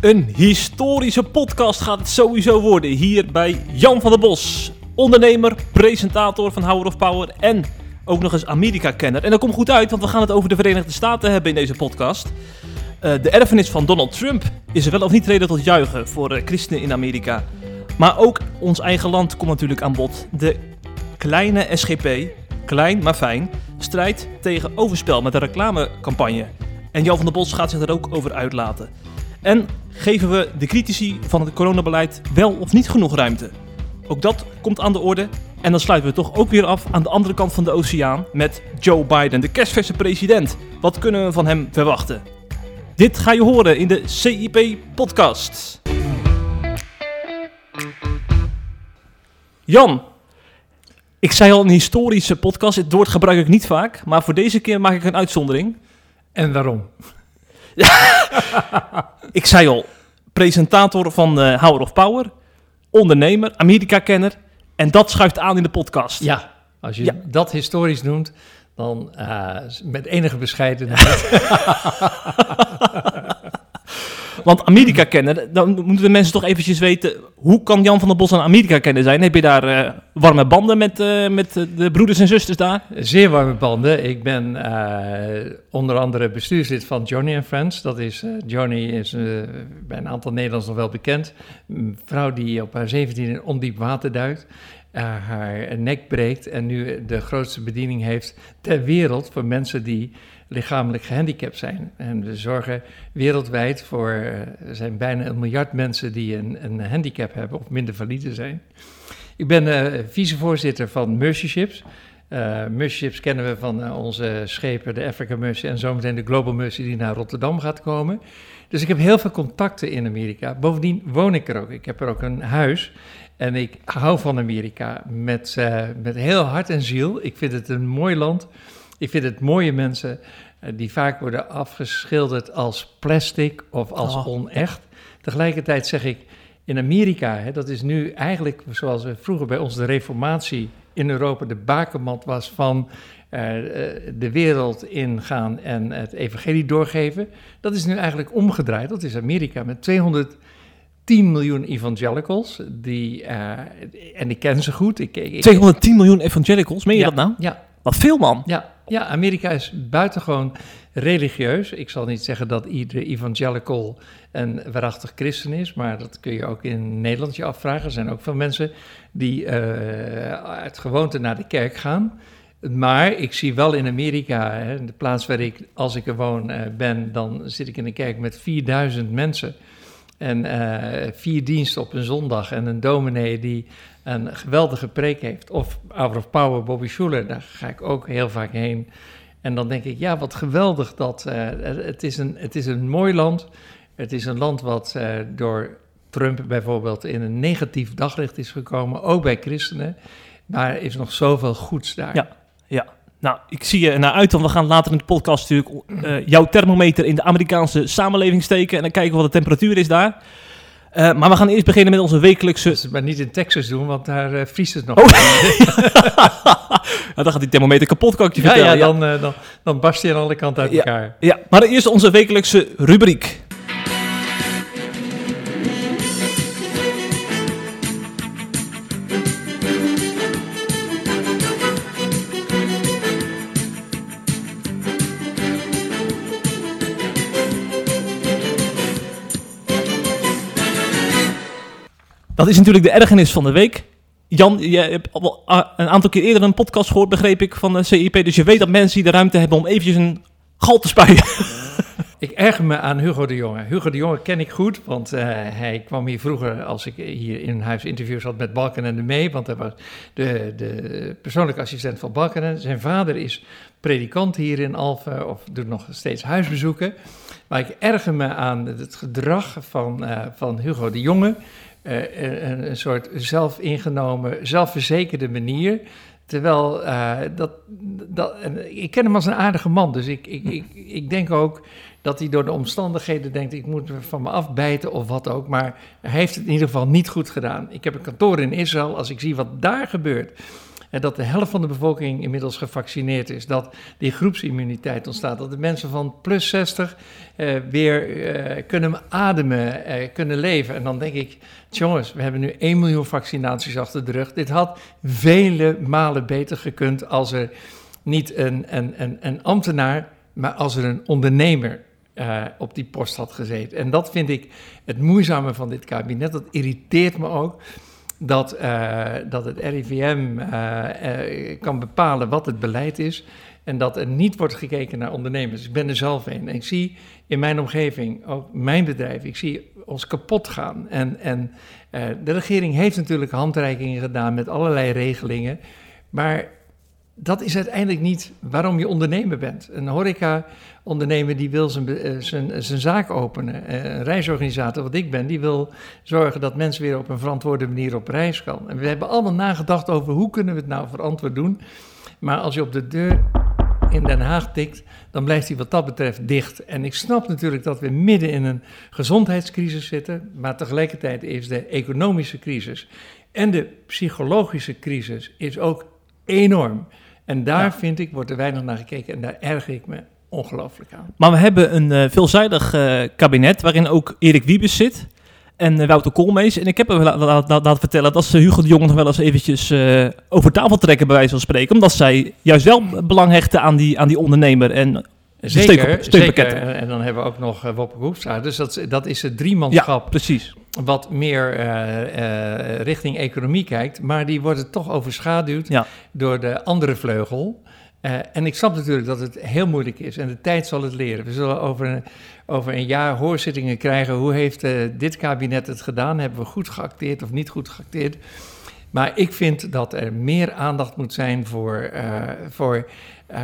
Een historische podcast gaat het sowieso worden hier bij Jan van der Bos. Ondernemer, presentator van Hour of Power en ook nog eens Amerika-kenner. En dat komt goed uit, want we gaan het over de Verenigde Staten hebben in deze podcast. Uh, de erfenis van Donald Trump is er wel of niet reden tot juichen voor uh, christenen in Amerika. Maar ook ons eigen land komt natuurlijk aan bod. De kleine SGP, klein maar fijn, strijdt tegen overspel met een reclamecampagne. En Jan van der Bos gaat zich er ook over uitlaten. En geven we de critici van het coronabeleid wel of niet genoeg ruimte? Ook dat komt aan de orde. En dan sluiten we toch ook weer af aan de andere kant van de oceaan met Joe Biden, de kerstverse president. Wat kunnen we van hem verwachten? Dit ga je horen in de CIP-podcast. Jan, ik zei al een historische podcast. Het woord gebruik ik niet vaak, maar voor deze keer maak ik een uitzondering. En waarom? ik zei al, presentator van uh, Hour of Power, ondernemer, Amerika-kenner. En dat schuift aan in de podcast. Ja, als je dat historisch noemt, dan uh, met enige bescheidenheid. Want Amerika kennen, dan moeten de mensen toch eventjes weten... hoe kan Jan van der Bos aan Amerika kennen zijn? Heb je daar uh, warme banden met, uh, met de broeders en zusters daar? Zeer warme banden. Ik ben onder andere bestuurslid van Johnny Friends. Dat is, Johnny is bij een aantal Nederlanders nog wel bekend. Een vrouw die op haar 17 in ondiep water duikt. haar nek breekt en nu de grootste bediening heeft ter wereld voor mensen die lichamelijk gehandicapt zijn. En we zorgen wereldwijd voor, eh, er zijn bijna een miljard mensen die een, een handicap hebben of minder valide zijn. Ik ben uh, vicevoorzitter van Mercy Ships. Uh, Mercy Ships kennen we van onze schepen, de Africa Mercy en zometeen de Global Mercy die naar Rotterdam gaat komen. Dus ik heb heel veel contacten in Amerika. Bovendien woon ik er ook. Ik heb er ook een huis. En ik hou van Amerika met, met heel hart en ziel. Ik vind het een mooi land. Ik vind het mooie mensen die vaak worden afgeschilderd als plastic of als oh. onecht. Tegelijkertijd zeg ik, in Amerika, hè, dat is nu eigenlijk zoals we vroeger bij ons de reformatie in Europa de bakermat was van uh, de wereld ingaan en het evangelie doorgeven. Dat is nu eigenlijk omgedraaid. Dat is Amerika met 210 miljoen evangelicals. Die, uh, en ik ken ze goed. Ik, ik, 210 miljoen evangelicals, meen je dat nou? Ja. Wat veel man. Ja, ja, Amerika is buitengewoon religieus. Ik zal niet zeggen dat iedere evangelical een waarachtig christen is, maar dat kun je ook in Nederland je afvragen. Er zijn ook veel mensen die uh, uit gewoonte naar de kerk gaan. Maar ik zie wel in Amerika, hè, de plaats waar ik, als ik er woon, uh, ben, dan zit ik in een kerk met 4000 mensen. En uh, vier diensten op een zondag en een dominee die een geweldige preek heeft. Of Hour of Power, Bobby Schuller, daar ga ik ook heel vaak heen. En dan denk ik, ja, wat geweldig dat. Uh, het, is een, het is een mooi land. Het is een land wat uh, door Trump bijvoorbeeld in een negatief daglicht is gekomen, ook bij christenen. Maar er is nog zoveel goeds daar. Ja, ja. Nou, ik zie je naar uit, want we gaan later in de podcast natuurlijk uh, jouw thermometer in de Amerikaanse samenleving steken en dan kijken wat de temperatuur is daar. Uh, maar we gaan eerst beginnen met onze wekelijkse... maar niet in Texas doen, want daar uh, vriest het nog. Oh. dan gaat die thermometer kapot, kan ik je ja, vertellen. Ja, dan, uh, dan, dan barst hij aan alle kanten uit ja, elkaar. Ja, maar eerst onze wekelijkse rubriek. Dat is natuurlijk de ergernis van de week. Jan, je hebt al een aantal keer eerder een podcast gehoord, begreep ik, van de CIP. Dus je weet dat mensen die de ruimte hebben om eventjes een gal te spuien. Ik erger me aan Hugo de Jonge. Hugo de Jonge ken ik goed, want uh, hij kwam hier vroeger als ik hier in huis interviews had met Balkenende mee. Want hij was de, de persoonlijke assistent van Balkenende. Zijn vader is predikant hier in Alphen of doet nog steeds huisbezoeken. Maar ik erger me aan het gedrag van, uh, van Hugo de Jonge. Uh, een, een, soort zelfingenomen, zelfverzekerde manier. Terwijl uh, dat, dat, ik ken hem als een aardige man, dus ik, ik, ik, ik denk ook dat hij door de omstandigheden denkt: ik moet van me afbijten of wat ook. Maar hij heeft het in ieder geval niet goed gedaan. Ik heb een kantoor in Israël. Als ik zie wat daar gebeurt, dat de helft van de bevolking inmiddels gevaccineerd is. Dat die groepsimmuniteit ontstaat. Dat de mensen van plus 60 uh, weer uh, kunnen ademen, uh, kunnen leven. En dan denk ik, jongens, we hebben nu 1 miljoen vaccinaties achter de rug. Dit had vele malen beter gekund als er niet een, ambtenaar, maar als er een ondernemer op die post had gezeten. En dat vind ik het moeizame van dit kabinet. Dat irriteert me ook. Dat, uh, dat het RIVM uh, kan bepalen wat het beleid is. En dat er niet wordt gekeken naar ondernemers. Ik ben er zelf een. En ik zie in mijn omgeving, ook mijn bedrijf, ik zie ons kapot gaan. En, en de regering heeft natuurlijk handreikingen gedaan met allerlei regelingen. Maar dat is uiteindelijk niet waarom je ondernemer bent. Een horeca-ondernemer die wil zijn, eh, zijn, zijn zaak openen. Eh, een reisorganisator, wat ik ben, die wil zorgen dat mensen weer op een verantwoorde manier op reis kan. En we hebben allemaal nagedacht over hoe kunnen we het nou verantwoord doen. Maar als je op de deur in Den Haag tikt, dan blijft hij wat dat betreft dicht. En ik snap natuurlijk dat we midden in een gezondheidscrisis zitten, maar tegelijkertijd is de economische crisis en de psychologische crisis is ook enorm. En daar ja. vind ik, wordt er weinig naar gekeken en daar erger ik me ongelooflijk aan. Maar we hebben een uh, veelzijdig uh, kabinet waarin ook Erik Wiebes zit en uh, Wouter Koolmees. En ik heb hem laten la, la, la, vertellen dat ze Hugo de Jong nog wel eens eventjes over tafel trekken, bij wijze van spreken. Omdat zij juist wel belang hechten aan die, aan die ondernemer en Zeker, zeker. En dan hebben we ook nog uh, Wopke Hoefstra. Dus dat, dat is het driemanschap. Ja, precies. Wat meer uh, uh, richting economie kijkt. Maar die worden toch overschaduwd ja. door de andere vleugel. en ik snap natuurlijk dat het heel moeilijk is. En de tijd zal het leren. We zullen over een, over een jaar hoorzittingen krijgen. Hoe heeft dit kabinet het gedaan? Hebben we goed geacteerd of niet goed geacteerd? Maar ik vind dat er meer aandacht moet zijn voor, voor uh,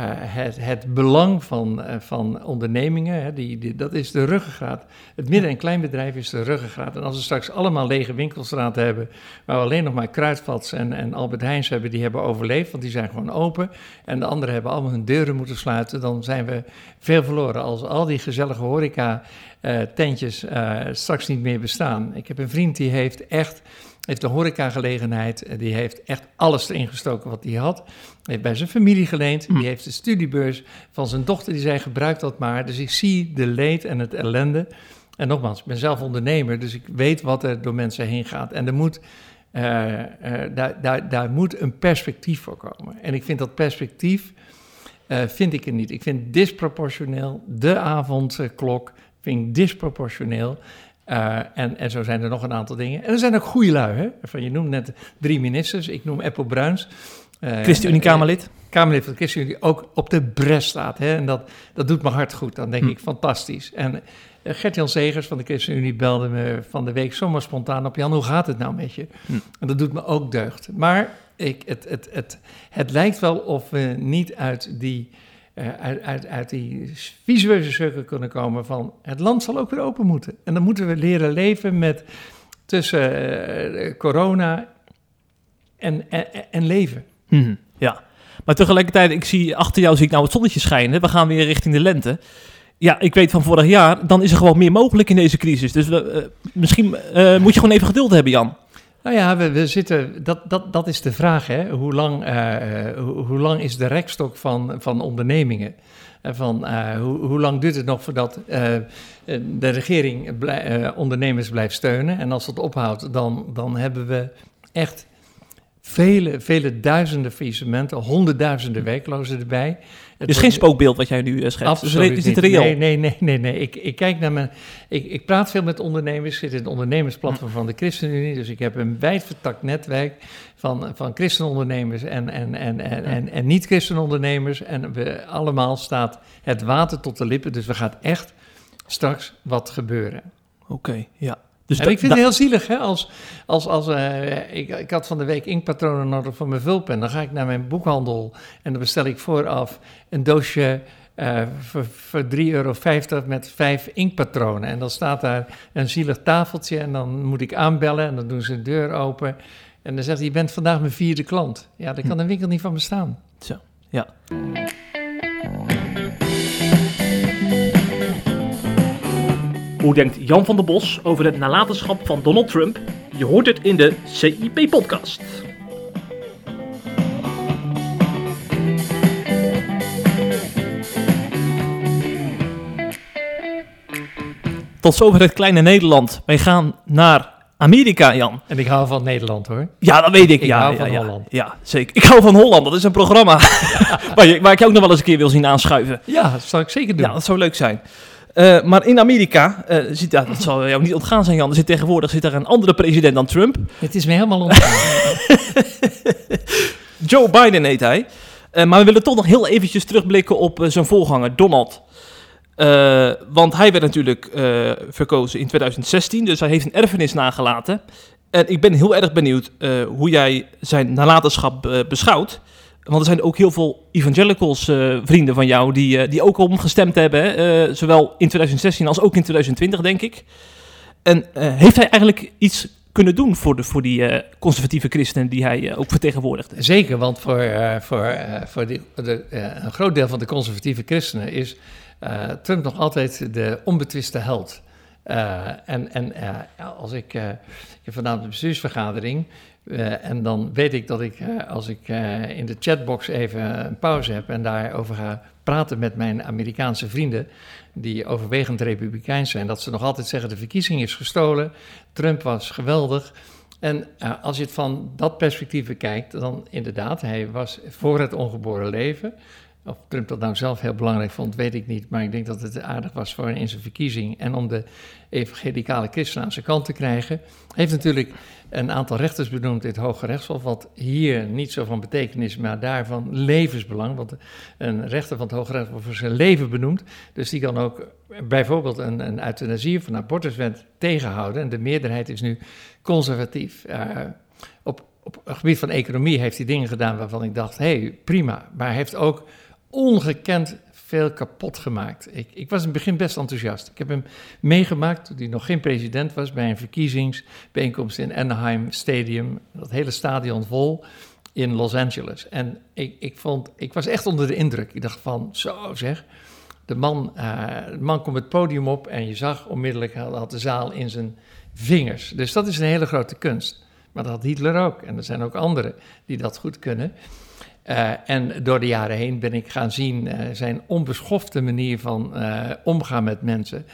het, belang van, uh, van ondernemingen, hè, die, die, dat is de ruggengraat. Het midden- en kleinbedrijf is de ruggengraat. En als we straks allemaal lege winkelstraten hebben, waar we alleen nog maar Kruidvats en, en Albert Heijns hebben, die hebben overleefd, want die zijn gewoon open. En de anderen hebben allemaal hun deuren moeten sluiten, dan zijn we veel verloren. Als al die gezellige horeca-tentjes straks niet meer bestaan. Ik heb een vriend die heeft echt heeft de horecagelegenheid, eh, die heeft echt alles erin gestoken wat hij had. Heeft bij zijn familie geleend, hm. die heeft de studiebeurs van zijn dochter, die zei gebruik dat maar. Dus ik zie de leed en het ellende. En nogmaals, ik ben zelf ondernemer, dus ik weet wat er door mensen heen gaat. En er moet, uh, uh, daar, daar, daar moet een perspectief voor komen. En ik vind dat perspectief, uh, vind ik er niet. Ik vind disproportioneel, de avondklok vind ik disproportioneel. Uh, en, en zo zijn er nog een aantal dingen. En er zijn ook goede lui. Hè? Van, je noemt net drie ministers. Ik noem Apple Bruins. Uh, ChristenUnie-Kamerlid. Uh, Kamerlid van de ChristenUnie ook op de bres staat. Hè? En dat, dat doet me hard goed. Dan denk hm. ik, fantastisch. En uh, Gert-Jan Zegers van de ChristenUnie belde me van de week zomaar spontaan op. Jan, hoe gaat het nou met je? Hm. En dat doet me ook deugd. Maar ik, het, het, het, het lijkt wel of we niet uit die uh, uit, uit, die visueuze cirkel kunnen komen van het land zal ook weer open moeten. En dan moeten we leren leven met tussen uh, corona en, en, en leven. Hmm, ja, maar tegelijkertijd, ik zie achter jou zie ik nou het zonnetje schijnen. We gaan weer richting de lente. Ja, ik weet van vorig jaar, dan is er gewoon meer mogelijk in deze crisis. Dus uh, misschien moet je gewoon even geduld hebben, Jan. Nou ja, we, we, zitten, dat, dat, dat is de vraag. Hè? Hoe, lang, uh, hoe, hoe, lang is de rekstok van, van ondernemingen? Van, uh, hoe, hoe, lang duurt het nog voordat de regering ondernemers blijft steunen? En als dat ophoudt, dan, dan hebben we echt vele, vele duizenden faillissementen, honderdduizenden werklozen erbij. Het is geen spookbeeld wat jij nu uh, schetst. Absoluut dus is het reëel? Nee, nee, nee, nee. nee. Ik, ik kijk naar mijn. Ik, ik praat veel met ondernemers. Ik zit in het ondernemersplatform van de ChristenUnie. Dus ik heb een wijd vertakt netwerk van, van christenondernemers en, en, en, en, en, en niet-christenondernemers. En we allemaal staat het water tot de lippen. Dus er gaat echt straks wat gebeuren. Oké, okay, ja. Dus en ik vind het heel zielig, hè? Als, als, als, uh, ik, ik had van de week inkpatronen nodig voor mijn vulpen. Dan ga ik naar mijn boekhandel en dan bestel ik vooraf een doosje uh, voor, voor 3,50 euro met vijf inkpatronen. En dan staat daar een zielig tafeltje en dan moet ik aanbellen en dan doen ze de deur open. En dan zegt hij, je bent vandaag mijn vierde klant. Ja, daar kan een winkel niet van bestaan. Zo, ja. Hoe denkt Jan van der Bos over het nalatenschap van Donald Trump? Je hoort het in de CIP-podcast. Tot zover het kleine Nederland. Wij gaan naar Amerika, Jan. En ik hou van Nederland, hoor. Ja, dat weet ik. Ik ja, hou ja, van ja, Holland. Ja, zeker. Ik hou van Holland. Dat is een programma waar, je, ik jou ook nog wel eens een keer wil zien aanschuiven. Ja, dat zou ik zeker doen. Ja, dat zou leuk zijn. Eh, maar in Amerika, zit, ja, dat zal jou niet ontgaan zijn, Jan. Er zit tegenwoordig zit er een andere president dan Trump. Het is me helemaal ontgaan. Joe Biden heet hij. Eh, maar we willen toch nog heel eventjes terugblikken op zijn voorganger, Donald. Want hij werd natuurlijk verkozen in 2016, dus hij heeft een erfenis nagelaten. En ik ben heel erg benieuwd hoe jij zijn nalatenschap beschouwt. Want er zijn ook heel veel evangelicals, eh, vrienden van jou, die, eh, die ook op hem gestemd hebben. hè. Eh, zowel in 2016 als ook in 2020, denk ik. En heeft hij eigenlijk iets kunnen doen voor, de, voor die conservatieve christenen die hij ook vertegenwoordigde? Zeker, want voor, voor, voor die, de, een groot deel van de conservatieve christenen is Trump nog altijd de onbetwiste held. En en als ik, ik heb vanavond een bestuursvergadering eh, en dan weet ik dat ik, eh, als ik eh, in de chatbox even een pauze heb en daarover ga praten met mijn Amerikaanse vrienden, die overwegend republikeins zijn, dat ze nog altijd zeggen de verkiezing is gestolen, Trump was geweldig. En als je het van dat perspectief bekijkt, dan inderdaad, hij was voor het ongeboren leven. Of Trump dat nou zelf heel belangrijk vond, weet ik niet. Maar ik denk dat het aardig was voor in zijn verkiezing. En om de evangelicale christenen aan zijn kant te krijgen. Heeft natuurlijk een aantal rechters benoemd in het Hoge Rechtshof. Wat hier niet zo van betekenis, maar daarvan levensbelang. Want een rechter van het Hoge Rechtshof voor zijn leven benoemd. Dus die kan ook bijvoorbeeld een, een euthanasie of een abortuswet tegenhouden. En de meerderheid is nu conservatief. Uh, op, op het gebied van economie heeft hij dingen gedaan waarvan ik dacht, hé, hey, prima. Maar hij heeft ook ongekend veel kapot gemaakt. Ik, ik, was in het begin best enthousiast. Ik heb hem meegemaakt toen hij nog geen president was bij een verkiezingsbijeenkomst in Anaheim Stadium. Dat hele stadion vol in Los Angeles. En ik, ik, vond, ik was echt onder de indruk. Ik dacht van, zo zeg. De man, de man komt het podium op en je zag onmiddellijk, hij had de zaal in zijn vingers. Dus dat is een hele grote kunst. Maar dat had Hitler ook. En er zijn ook anderen die dat goed kunnen. Uh, en door de jaren heen ben ik gaan zien uh, zijn onbeschofte manier van uh, omgaan met mensen.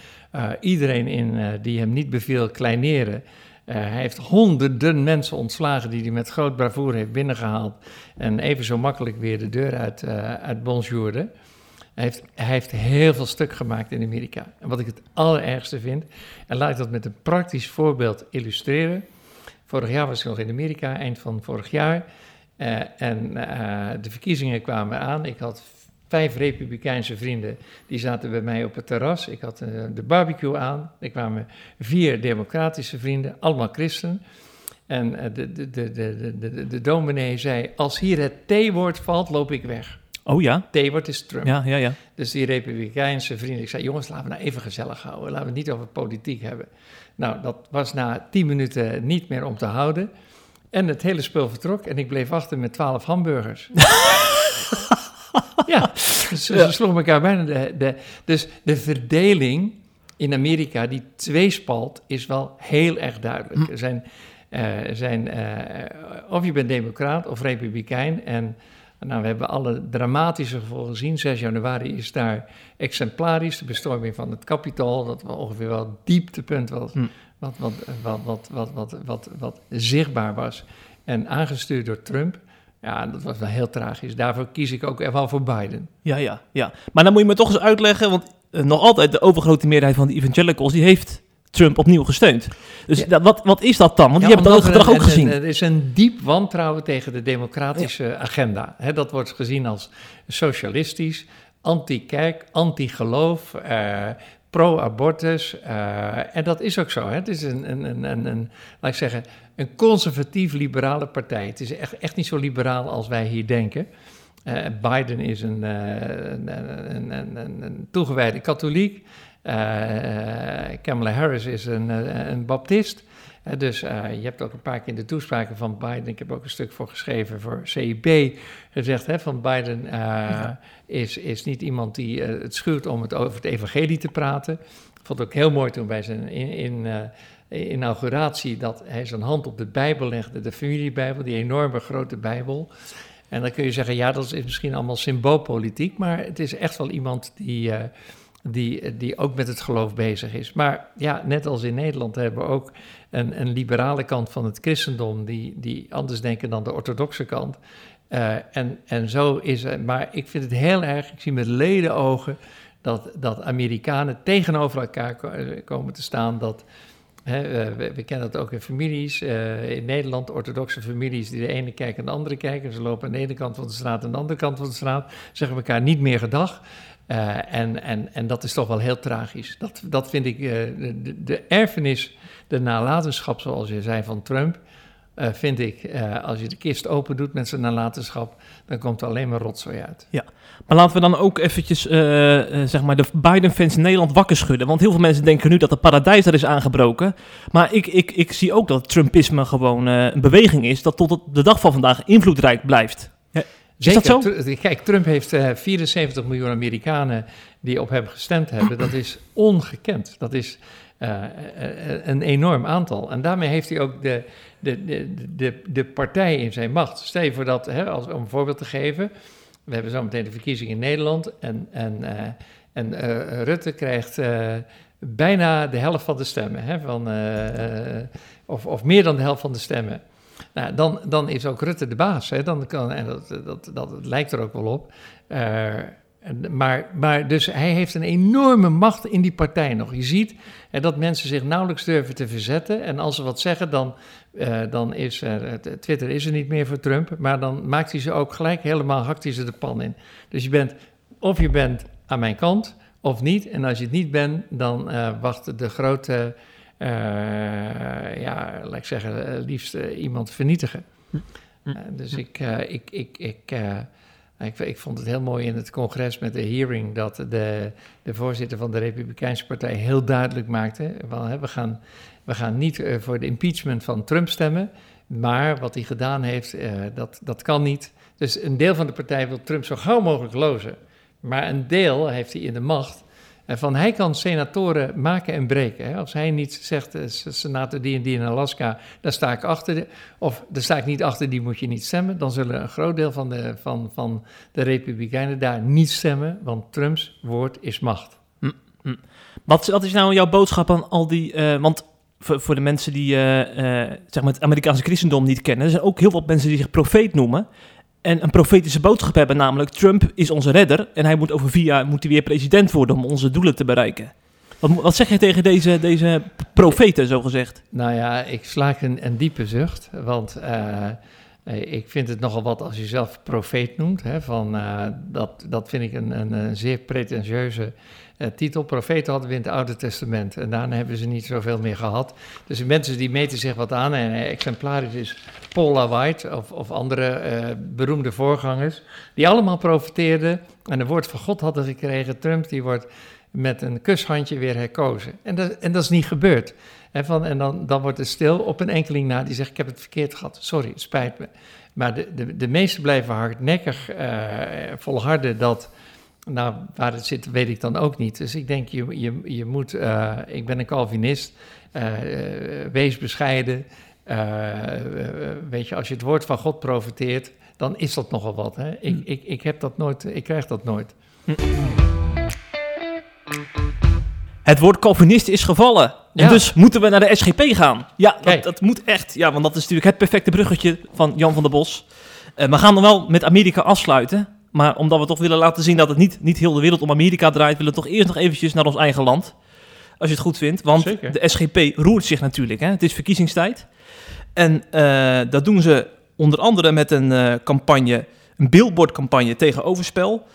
iedereen in, die hem niet beviel, kleineren. hij heeft honderden mensen ontslagen die hij met groot bravoure heeft binnengehaald. En even zo makkelijk weer de deur uit, uit bonjourde. Hij heeft, hij heeft heel veel stuk gemaakt in Amerika. En wat ik het allerergste vind, en laat ik dat met een praktisch voorbeeld illustreren. Vorig jaar was ik nog in Amerika, eind van vorig jaar. Uh, en uh, de verkiezingen kwamen aan. Ik had vijf Republikeinse vrienden, die zaten bij mij op het terras. Ik had uh, de barbecue aan. Er kwamen vier Democratische vrienden, allemaal christen. En de, de, de, de, de, de dominee zei, als hier het T-woord valt, loop ik weg. Oh ja? T-woord is Trump. Ja, ja, ja. Dus die Republikeinse vrienden, ik zei, jongens, laten we nou even gezellig houden. Laten we het niet over politiek hebben. Nou, dat was na tien minuten niet meer om te houden. En het hele spul vertrok en ik bleef achter met twaalf hamburgers. ja, dus ze, ja. sloegen elkaar bijna de, de... Dus de verdeling in Amerika, die tweespalt, is wel heel erg duidelijk. Er zijn, uh, zijn uh, of je bent democraat of republikein en... Nou, we hebben alle dramatische gevolgen gezien. 6 januari is daar exemplarisch de bestorming van het Capitool. Dat was ongeveer wel het dieptepunt was, hm. Wat, wat, wat, wat, wat, wat, wat, wat zichtbaar was. En aangestuurd door Trump. Ja, dat was wel heel tragisch. Daarvoor kies ik ook wel voor Biden. Ja, ja, ja. Maar dan moet je me toch eens uitleggen, want uh, nog altijd de overgrote meerderheid van de evangelicals, die heeft Trump opnieuw gesteund. Dus ja. dat, wat, wat is dat dan? Want ja, die hebben dat gedrag ook gezien. Er is een diep wantrouwen tegen de democratische ja. agenda. He, dat wordt gezien als socialistisch, anti-kerk, anti-geloof, uh, pro-abortus. Uh, en dat is ook zo. Hè? Het is een, een, een, een, een, laat ik zeggen, een conservatief-liberale partij. Het is echt, echt niet zo liberaal als wij hier denken. Uh, Biden is een, een, een toegewijde katholiek. Kamala Harris is een, een baptist. Dus uh, je hebt ook een paar keer in de toespraken van Biden, ik heb ook een stuk voor geschreven voor CIB, gezegd hè, van Biden ja. is, is niet iemand die het schuwt om het over het evangelie te praten. Ik vond het ook heel mooi toen bij zijn in, in, inauguratie dat hij zijn hand op de Bijbel legde, de familiebijbel, die enorme grote Bijbel. En dan kun je zeggen, ja, dat is misschien allemaal symboolpolitiek, maar het is echt wel iemand die die, die ook met het geloof bezig is. Maar ja, net als in Nederland hebben we ook een, een liberale kant van het christendom, die, die anders denken dan de orthodoxe kant. Uh, en, en zo is het. Maar ik vind het heel erg, ik zie met ledenogen dat, dat Amerikanen tegenover elkaar komen te staan. Dat, hè, we, kennen dat ook in families. Uh, in Nederland, orthodoxe families die de ene kijken en de andere kijken. Ze lopen aan de ene kant van de straat en de andere kant van de straat. Zeggen elkaar niet meer gedag. Uh, en, en, en dat is toch wel heel tragisch. Dat, dat vind ik, uh, de, de, erfenis, de nalatenschap, zoals je zei, van Trump, uh, vind ik, als je de kist open doet met zijn nalatenschap, dan komt er alleen maar rotzooi uit. Ja, maar laten we dan ook eventjes, zeg maar, de Biden-fans in Nederland wakker schudden. Want heel veel mensen denken nu dat het paradijs er is aangebroken. Maar ik, ik, ik zie ook dat Trumpisme gewoon een beweging is dat tot op de dag van vandaag invloedrijk blijft. Zeker. Is dat zo? Kijk, Trump heeft uh, 74 miljoen Amerikanen die op hem gestemd hebben. Dat is ongekend. Dat is uh, een enorm aantal. En daarmee heeft hij ook de, de, de, de, de partij in zijn macht. Stel je voor dat, hè, als, om een voorbeeld te geven. We hebben zo meteen de verkiezingen in Nederland. En, en, uh, en Rutte krijgt bijna de helft van de stemmen. Hè, van, of, of meer dan de helft van de stemmen. Nou, dan, dan is ook Rutte de baas. Hè? Dan kan, en dat, dat, dat, lijkt er ook wel op. Uh, maar, maar dus hij heeft een enorme macht in die partij nog. Je ziet hè, dat mensen zich nauwelijks durven te verzetten. En als ze wat zeggen, dan, uh, dan is er, Twitter is er niet meer voor Trump. Maar dan maakt hij ze ook gelijk helemaal, hakt hij ze de pan in. Dus je bent, of je bent aan mijn kant, of niet. En als je het niet bent, dan uh, wacht de grote uh, ja, laat ik zeggen, eh, liefst uh, iemand vernietigen. Hm. Hm. dus ik, ik, ik, ik, ik, ik, vond het heel mooi in het congres met de hearing dat de, de voorzitter van de Republikeinse Partij heel duidelijk maakte: we, gaan, we gaan niet voor de impeachment van Trump stemmen, maar wat hij gedaan heeft, dat, dat kan niet. Dus een deel van de partij wil Trump zo gauw mogelijk lozen. Maar een deel heeft hij in de macht van hij kan senatoren maken en breken. Hè. Als hij niet zegt, uh, senator die en die in Alaska, daar sta ik achter. of daar sta ik niet achter, die moet je niet stemmen. Dan zullen een groot deel van de, van, van de Republikeinen daar niet stemmen. Want Trumps woord is macht. Hm, hm. Wat, is nou jouw boodschap aan al die... Uh, want voor, de mensen die zeg maar het Amerikaanse christendom niet kennen... er zijn ook heel veel mensen die zich profeet noemen en een profetische boodschap hebben, namelijk Trump is onze redder en hij moet over vier jaar moet hij weer president worden om onze doelen te bereiken. Wat, wat zeg je tegen deze, deze profeten, zo gezegd? Nou ja, ik slaak een, diepe zucht, want uh, ik vind het nogal wat als je zelf profeet noemt. Hè, van, uh, dat, dat vind ik een, een, een zeer pretentieuze uh, titel. Profeten hadden we in het Oude Testament en daarna hebben ze niet zoveel meer gehad. Dus de mensen die meten zich wat aan en exemplarisch is Paula White of, of andere uh, beroemde voorgangers, die allemaal profeteerden en een woord van God hadden gekregen. Trump die wordt met een kushandje weer herkozen. En dat, en dat is niet gebeurd. En, van, en dan, dan wordt het stil op een enkeling na die zegt: Ik heb het verkeerd gehad, sorry, het spijt me. Maar de, de, de meesten blijven hardnekkig volharden dat. Nou, waar het zit, weet ik dan ook niet. Dus ik denk, je, je, je moet. Uh, ik ben een Calvinist. Uh, wees bescheiden. weet je, als je het woord van God profiteert, dan is dat nogal wat. Hè? Ik, hm. ik, ik heb dat nooit, ik krijg dat nooit. Het woord Calvinist is gevallen. En dus moeten we naar de SGP gaan. Ja, dat, dat, moet echt. Ja, want dat is natuurlijk het perfecte bruggetje van Jan van der Bos. Uh, we gaan dan wel met Amerika afsluiten. Maar omdat we toch willen laten zien dat het niet, niet heel de wereld om Amerika draait, willen we toch eerst nog eventjes naar ons eigen land. Als je het goed vindt. Want de SGP roert zich natuurlijk. Hè? Het is verkiezingstijd. En uh, dat doen ze onder andere met een uh, campagne, een billboardcampagne tegen overspel.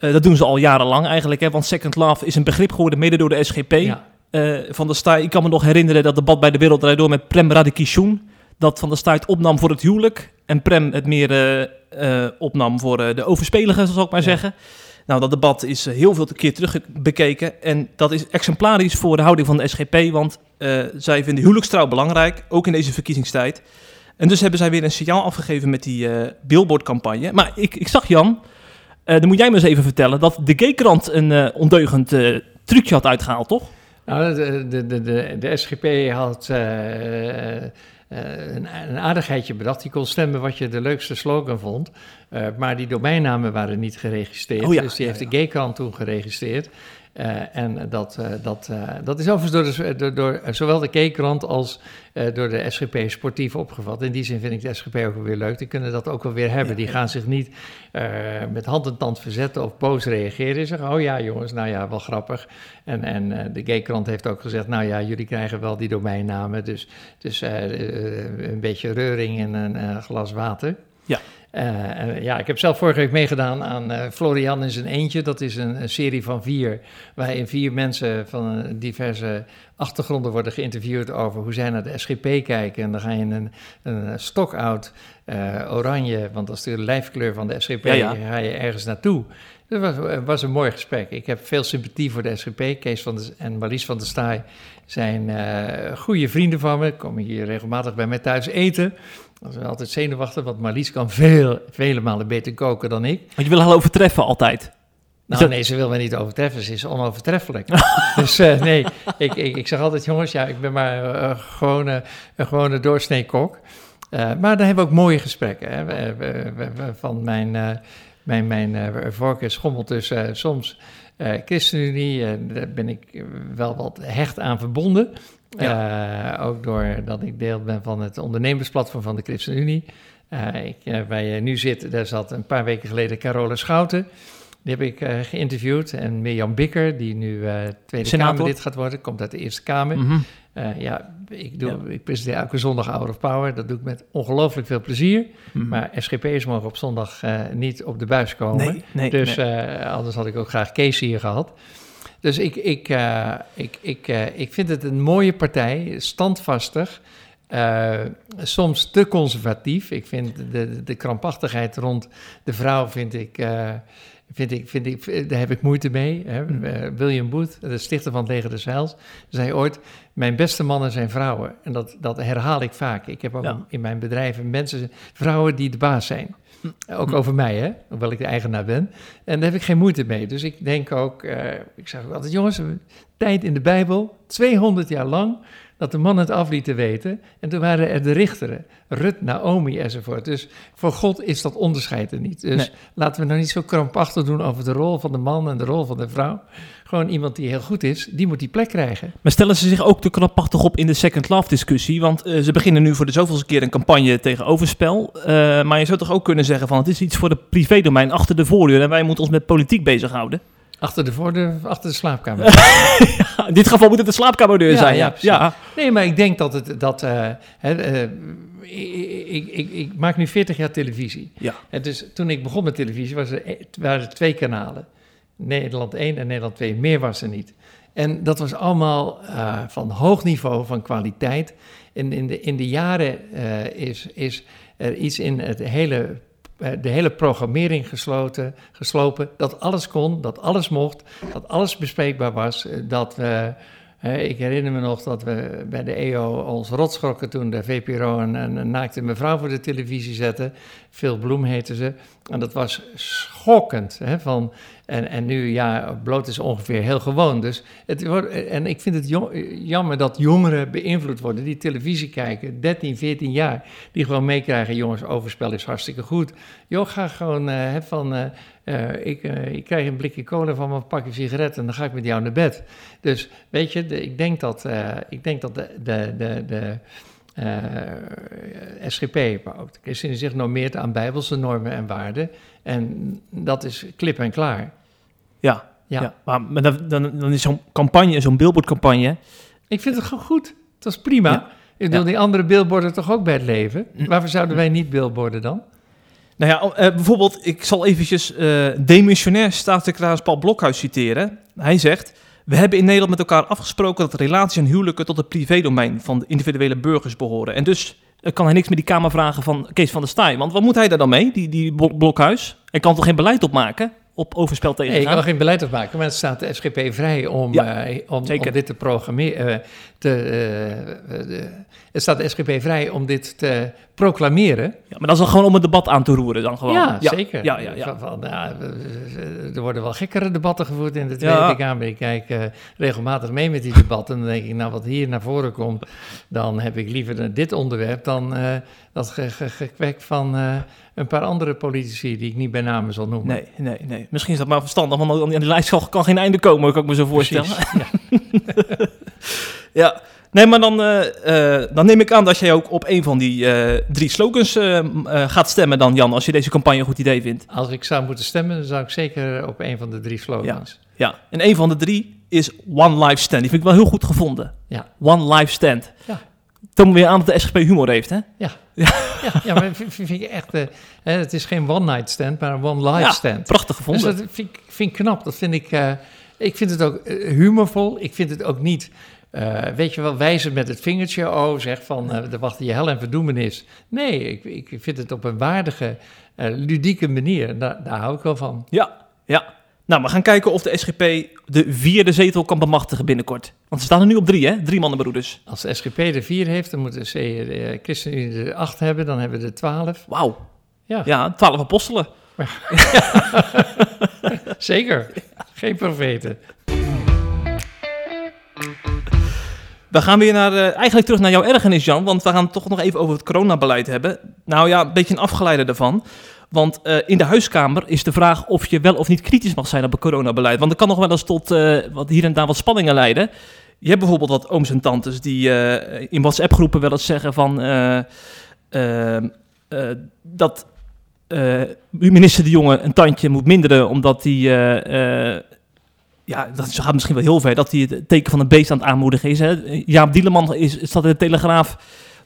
Uh, dat doen ze al jarenlang eigenlijk, hè, want Second Love is een begrip geworden, mede door de SGP. Ja. Van der Staaij, ik kan me nog herinneren dat debat bij de Wereld Door met Prem Radikishun, dat Van der Staaij opnam voor het huwelijk en Prem het meer uh, opnam voor de overspeligen, zal ik maar zeggen. Nou, dat debat is heel veel keer terug bekeken en dat is exemplarisch voor de houding van de SGP, want zij vinden huwelijkstrouw belangrijk, ook in deze verkiezingstijd. En dus hebben zij weer een signaal afgegeven met die billboardcampagne. Maar ik, ik zag Jan, uh, dan moet jij me eens even vertellen dat de G-krant een ondeugend trucje had uitgehaald, toch? Nou, de, de, de, de, de SGP had een, een, aardigheidje bedacht. Die kon stemmen wat je de leukste slogan vond. maar die domeinnamen waren niet geregistreerd. Oh ja, dus die heeft de G-krant toen geregistreerd. Uh, en dat, uh, dat, uh, dat is overigens door, de, door, door zowel de K-krant als door de SGP sportief opgevat. In die zin vind ik de SGP ook weer leuk. Die kunnen dat ook wel weer hebben. Die gaan zich niet met hand en tand verzetten of boos reageren. En zeggen, oh ja jongens, nou ja, wel grappig. En, en de K-krant heeft ook gezegd, nou ja, jullie krijgen wel die domeinnamen. Dus, dus een beetje reuring en een glas water. Ja. Uh, ja, ik heb zelf vorige week meegedaan aan uh, Florian in zijn eentje. Dat is een, een, serie van vier, waarin vier mensen van diverse achtergronden worden geïnterviewd over hoe zij naar de SGP kijken. En dan ga je in een, een stokoud oranje, want dat is de lijfkleur van de SGP, ja, ja. ga je ergens naartoe. Dat was, was, een mooi gesprek. Ik heb veel sympathie voor de SGP. Kees van de, en Marlies van der Staaij zijn goede vrienden van me. Komen hier regelmatig bij mij thuis eten. Dat is altijd zenuwachtig, want Marlies kan veel, vele malen beter koken dan ik. Want je wil haar overtreffen altijd. Nou, nee, ze wil me niet overtreffen. Ze is onovertreffelijk. dus uh, nee, ik, ik, ik zeg altijd, jongens, ja, ik ben maar uh, gewone, een gewone doorsnee kok. Uh, maar daar hebben we ook mooie gesprekken. Hè. We, we, we, van mijn, mijn, mijn voorkeur schommelt dus soms ChristenUnie. daar ben ik wel wat hecht aan verbonden. Ja. Uh, ook doordat ik deel ben van het ondernemersplatform van de ChristenUnie. Uh, ik, uh, waar je nu zit, daar zat een paar weken geleden Carole Schouten. Die heb ik geïnterviewd. En Mirjam Bikker, die nu Tweede Senator. Kamerlid gaat worden, komt uit de Eerste Kamer. Mm -hmm. ja, ik, doe, ja. ik presenteer elke zondag Hour of Power. Dat doe ik met ongelooflijk veel plezier. Mm -hmm. Maar SGP'ers mogen op zondag niet op de buis komen. Nee, nee, dus nee. anders had ik ook graag Kees hier gehad. Dus ik, ik, uh, ik, ik, uh, ik vind het een mooie partij, standvastig. Uh, soms te conservatief. Ik vind de, de krampachtigheid rond de vrouw vind ik, vind ik, vind ik, daar heb ik moeite mee. Hè. Mm. William Booth, de stichter van het Leger des Heils, zei ooit: Mijn beste mannen zijn vrouwen. En dat, dat herhaal ik vaak. Ik heb ook ja. in mijn bedrijven mensen, vrouwen die de baas zijn. Ook over mij, hè? Hoewel ik de eigenaar ben. En daar heb ik geen moeite mee. Dus ik denk ook, uh, ik zeg altijd, jongens, tijd in de Bijbel, 200 jaar lang, dat de man het af lieten weten. En toen waren er de richteren, Rut, Naomi enzovoort. Dus voor God is dat onderscheid er niet. Dus nee. laten we nou niet zo krampachtig doen over de rol van de man en de rol van de vrouw. Gewoon iemand die heel goed is, die moet die plek krijgen. Maar stellen ze zich ook te krampachtig op in de second love discussie? Want uh, ze beginnen nu voor de zoveelste keer een campagne tegen overspel. Uh, maar je zou toch ook kunnen zeggen van het is iets voor de privédomein achter de voordeur en wij moeten ons met politiek bezighouden? Achter de voordeur, achter de slaapkamer. ja, in dit geval moet het de slaapkamerdeur ja, zijn. Ja, ja, Nee, maar ik denk dat het dat. Uh, uh, ik, ik, ik, maak nu 40 jaar televisie. Ja. En dus toen ik begon met televisie was er, waren er twee kanalen. Nederland 1 en Nederland 2. Meer was er niet. En dat was allemaal uh, van hoog niveau, van kwaliteit. En in de, in de jaren uh, is, is er iets in het hele, uh, de hele programmering gesloten, geslopen. Dat alles kon, dat alles mocht, dat alles bespreekbaar was. Dat ik herinner me nog dat we bij de EO ons rotschrokken toen de VPRO een, een naakte mevrouw voor de televisie zette. Phil Bloem heette ze. En dat was schokkend. Hè, van, en, en nu, ja, bloot is ongeveer heel gewoon. Dus het en ik vind het jammer dat jongeren beïnvloed worden, die televisie kijken, 13, 14 jaar, die gewoon meekrijgen, jongens, overspel is hartstikke goed. Joh, ga gewoon uh, van, uh, uh, ik, ik krijg een blikje cola van mijn pakje sigaretten en dan ga ik met jou naar bed. Dus weet je, ik denk dat, ik denk dat de, de, de, de uh, SGP, maar ook de christenen zich normeert aan bijbelse normen en waarden. En dat is klip en klaar. Ja, ja. ja maar dan, dan, dan is zo'n campagne, zo'n billboardcampagne... Ik vind het gewoon goed. Dat is prima. Ja. Ik wil ja. die andere billboarden toch ook bij het leven? Hm. Waarvoor zouden wij niet billboarden dan? Nou ja, uh, bijvoorbeeld, ik zal eventjes uh, demissionair staatssecretaris Paul Blokhuis citeren. Hij zegt... We hebben in Nederland met elkaar afgesproken dat relaties en huwelijken tot het privédomein van de individuele burgers behoren. En dus kan hij niks meer die Kamer vragen van Kees van der Staaij. Want wat moet hij daar dan mee, die, die blokhuis? Hij kan toch geen beleid opmaken? op overspel tegen nee, ik kan geen beleid op maken, maar het staat de SGP vrij om, ja, uh, om, om, dit te programmeren. Uh, te, uh, de, het staat de SGP vrij om dit te proclameren. Ja, maar dat is dan gewoon om het debat aan te roeren dan gewoon. Ja, ja. zeker. Ja, ja, ja. Van, nou, er worden wel gekkere debatten gevoerd in de Tweede ja. Kamer. Ik kijk regelmatig mee met die debatten. En dan denk ik, nou wat hier naar voren komt, dan heb ik liever dit onderwerp dan dat gekwek van een paar andere politici die ik niet bij name zal noemen. Nee, nee, nee. Misschien is dat maar verstandig, want aan die lijst kan, kan geen einde komen, kan ik me zo voorstellen. Precies, ja. Ja, nee, maar dan, eh, eh, dan neem ik aan dat jij ook op een van die eh, drie slogans gaat stemmen dan, Jan, als je deze campagne een goed idee vindt. Als ik zou moeten stemmen, dan zou ik zeker op een van de drie slogans. Ja, en een van de drie is One Life Stand. Die vind ik wel heel goed gevonden. Ja. One Life Stand. Ja. Toon weer aan dat de SGP humor heeft, hè? Ja, ja maar vind, vind ik echt... hè, het is geen one-night stand, maar een one-life Ja, stand. Prachtig Dus gevonden. dat vind ik, vind ik knap. Dat vind ik... ik vind het ook humorvol. Ik vind het ook niet... eh, weet je wel, wijzen met het vingertje. Oh, zeg van, eh er wacht je hel en verdoemenis. Nee, ik, ik vind het op een waardige, eh, ludieke manier. Daar, daar hou ik wel van. Ja, ja. Nou, we gaan kijken of de SGP de vierde zetel kan bemachtigen binnenkort. Want ze staan er nu op drie, hè? Drie mannenbroeders. Als de SGP er vier heeft, dan moet de C, eh, ChristenUnie er acht hebben. Dan hebben we er twaalf. Wauw. Ja, Ja, twaalf apostelen. zeker. Geen profeten. We gaan weer naar, eh, eigenlijk terug naar jouw ergernis, Jan. Want we gaan het toch nog even over het coronabeleid hebben. Nou ja, een beetje een afgeleide daarvan. Want eh, in de huiskamer is de vraag of je wel of niet kritisch mag zijn op het coronabeleid. Want dat kan nog wel eens tot eh, wat hier en daar wat spanningen leiden. Je hebt bijvoorbeeld wat ooms en tantes die in WhatsApp-groepen wel eens zeggen van... dat minister De Jonge een tandje moet minderen omdat hij... ja, dat gaat misschien wel heel ver, dat hij het teken van een beest aan het aanmoedigen is. Hè. Jaap Dieleman is, staat in de Telegraaf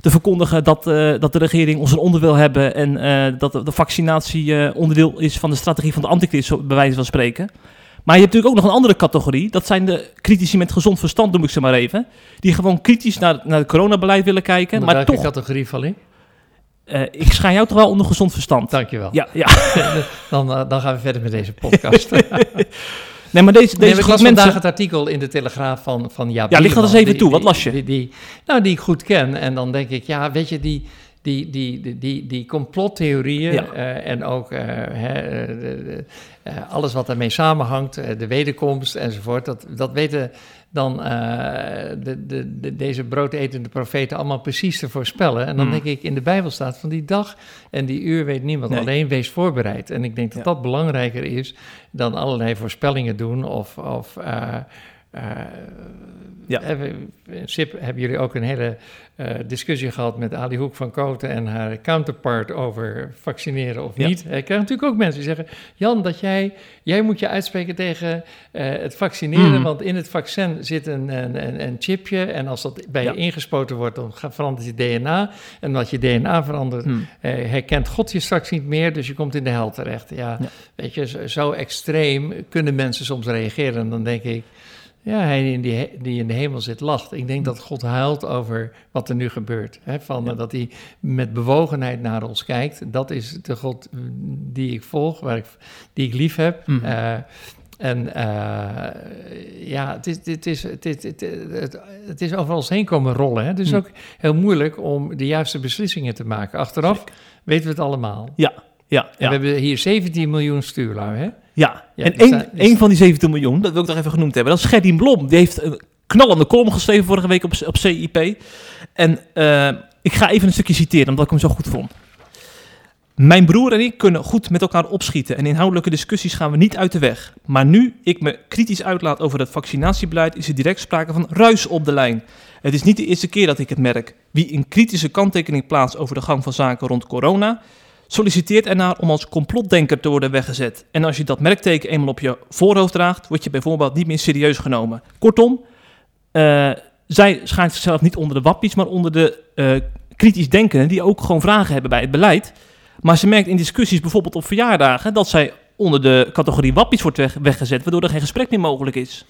te verkondigen dat, eh, dat de regering ons een onder wil hebben... en eh, dat de, vaccinatie eh, onderdeel is van de strategie van de antichrist, bij wijze van spreken. Maar je hebt natuurlijk ook nog een andere categorie. Dat zijn de critici met gezond verstand, noem ik ze maar even. Die gewoon kritisch naar, naar het coronabeleid willen kijken. Onder maar welke toch, categorie val ik? eh, ik schijn jou toch wel onder gezond verstand. Dankjewel. Ja, ja. Dan, dan gaan we verder met deze podcast. Nee, maar deze, Nee, deze ik groep las vandaag mensen... het artikel in de Telegraaf van, van Jaap Ja, licht dat eens even toe. Wat las je? Die, die, nou, die ik goed ken. En dan denk ik, ja, weet je, die, die, die, die, die, die complottheorieën Ja. eh, en ook eh, eh, alles wat daarmee samenhangt, de wederkomst enzovoort, dat, dat weten dan eh, de, de, de, deze broodetende profeten allemaal precies te voorspellen. En dan Hmm. denk ik, in de Bijbel staat van die dag en die uur weet niemand, Nee. alleen wees voorbereid. En ik denk dat Ja. dat belangrijker is dan allerlei voorspellingen doen of... of eh, Ja. hebben, in SIP hebben jullie ook een hele eh, discussie gehad met Ali Hoek van Koten en haar counterpart over vaccineren of Ja. niet. Ik krijg natuurlijk ook mensen die zeggen: Jan, dat jij, jij moet je uitspreken tegen eh, het vaccineren, Mhm. want in het vaccin zit een, een, een, een chipje en als dat bij Ja. je ingespoten wordt, dan verandert je DNA. En omdat je DNA verandert, Hmm. eh, herkent God je straks niet meer, dus je komt in de hel terecht. Ja, Ja. weet je, zo, zo extreem kunnen mensen soms reageren. En dan denk ik, ja, hij die in, die, die in de hemel zit lacht. Ik denk dat God huilt over wat er nu gebeurt. Hè? Van, Ja. eh, Dat hij met bewogenheid naar ons kijkt. Dat is de God mm, die ik volg, waar ik, die ik lief heb. Mhm. Eh, en eh, ja, het is, het, is, het, is, het, het, het is over ons heen komen rollen. Hè? Het is Mhm. ook heel moeilijk om de juiste beslissingen te maken. Achteraf weten we het allemaal. Ja, ja, En ja. we hebben hier 17 miljoen stuurlui, hè? Ja, Ja, en die één, van die 17 miljoen, dat wil ik nog even genoemd hebben, dat is Gerdien Blom. Die heeft een knallende column geschreven vorige week op, op CIP. En eh, ik ga even een stukje citeren, omdat ik hem zo goed vond. Mijn broer en ik kunnen goed met elkaar opschieten en inhoudelijke discussies gaan we niet uit de weg. Maar nu ik me kritisch uitlaat over het vaccinatiebeleid, is er direct sprake van ruis op de lijn. Het is niet de eerste keer dat ik het merk. Wie een kritische kanttekening plaatst over de gang van zaken rond corona, solliciteert ernaar om als complotdenker te worden weggezet. En als je dat merkteken eenmaal op je voorhoofd draagt, word je bijvoorbeeld niet meer serieus genomen. Kortom, eh, zij schijnt zichzelf niet onder de wappies, maar onder de eh, kritisch denkenden die ook gewoon vragen hebben bij het beleid. Maar ze merkt in discussies, bijvoorbeeld op verjaardagen, dat zij onder de categorie wappies wordt weg- weggezet, waardoor er geen gesprek meer mogelijk is.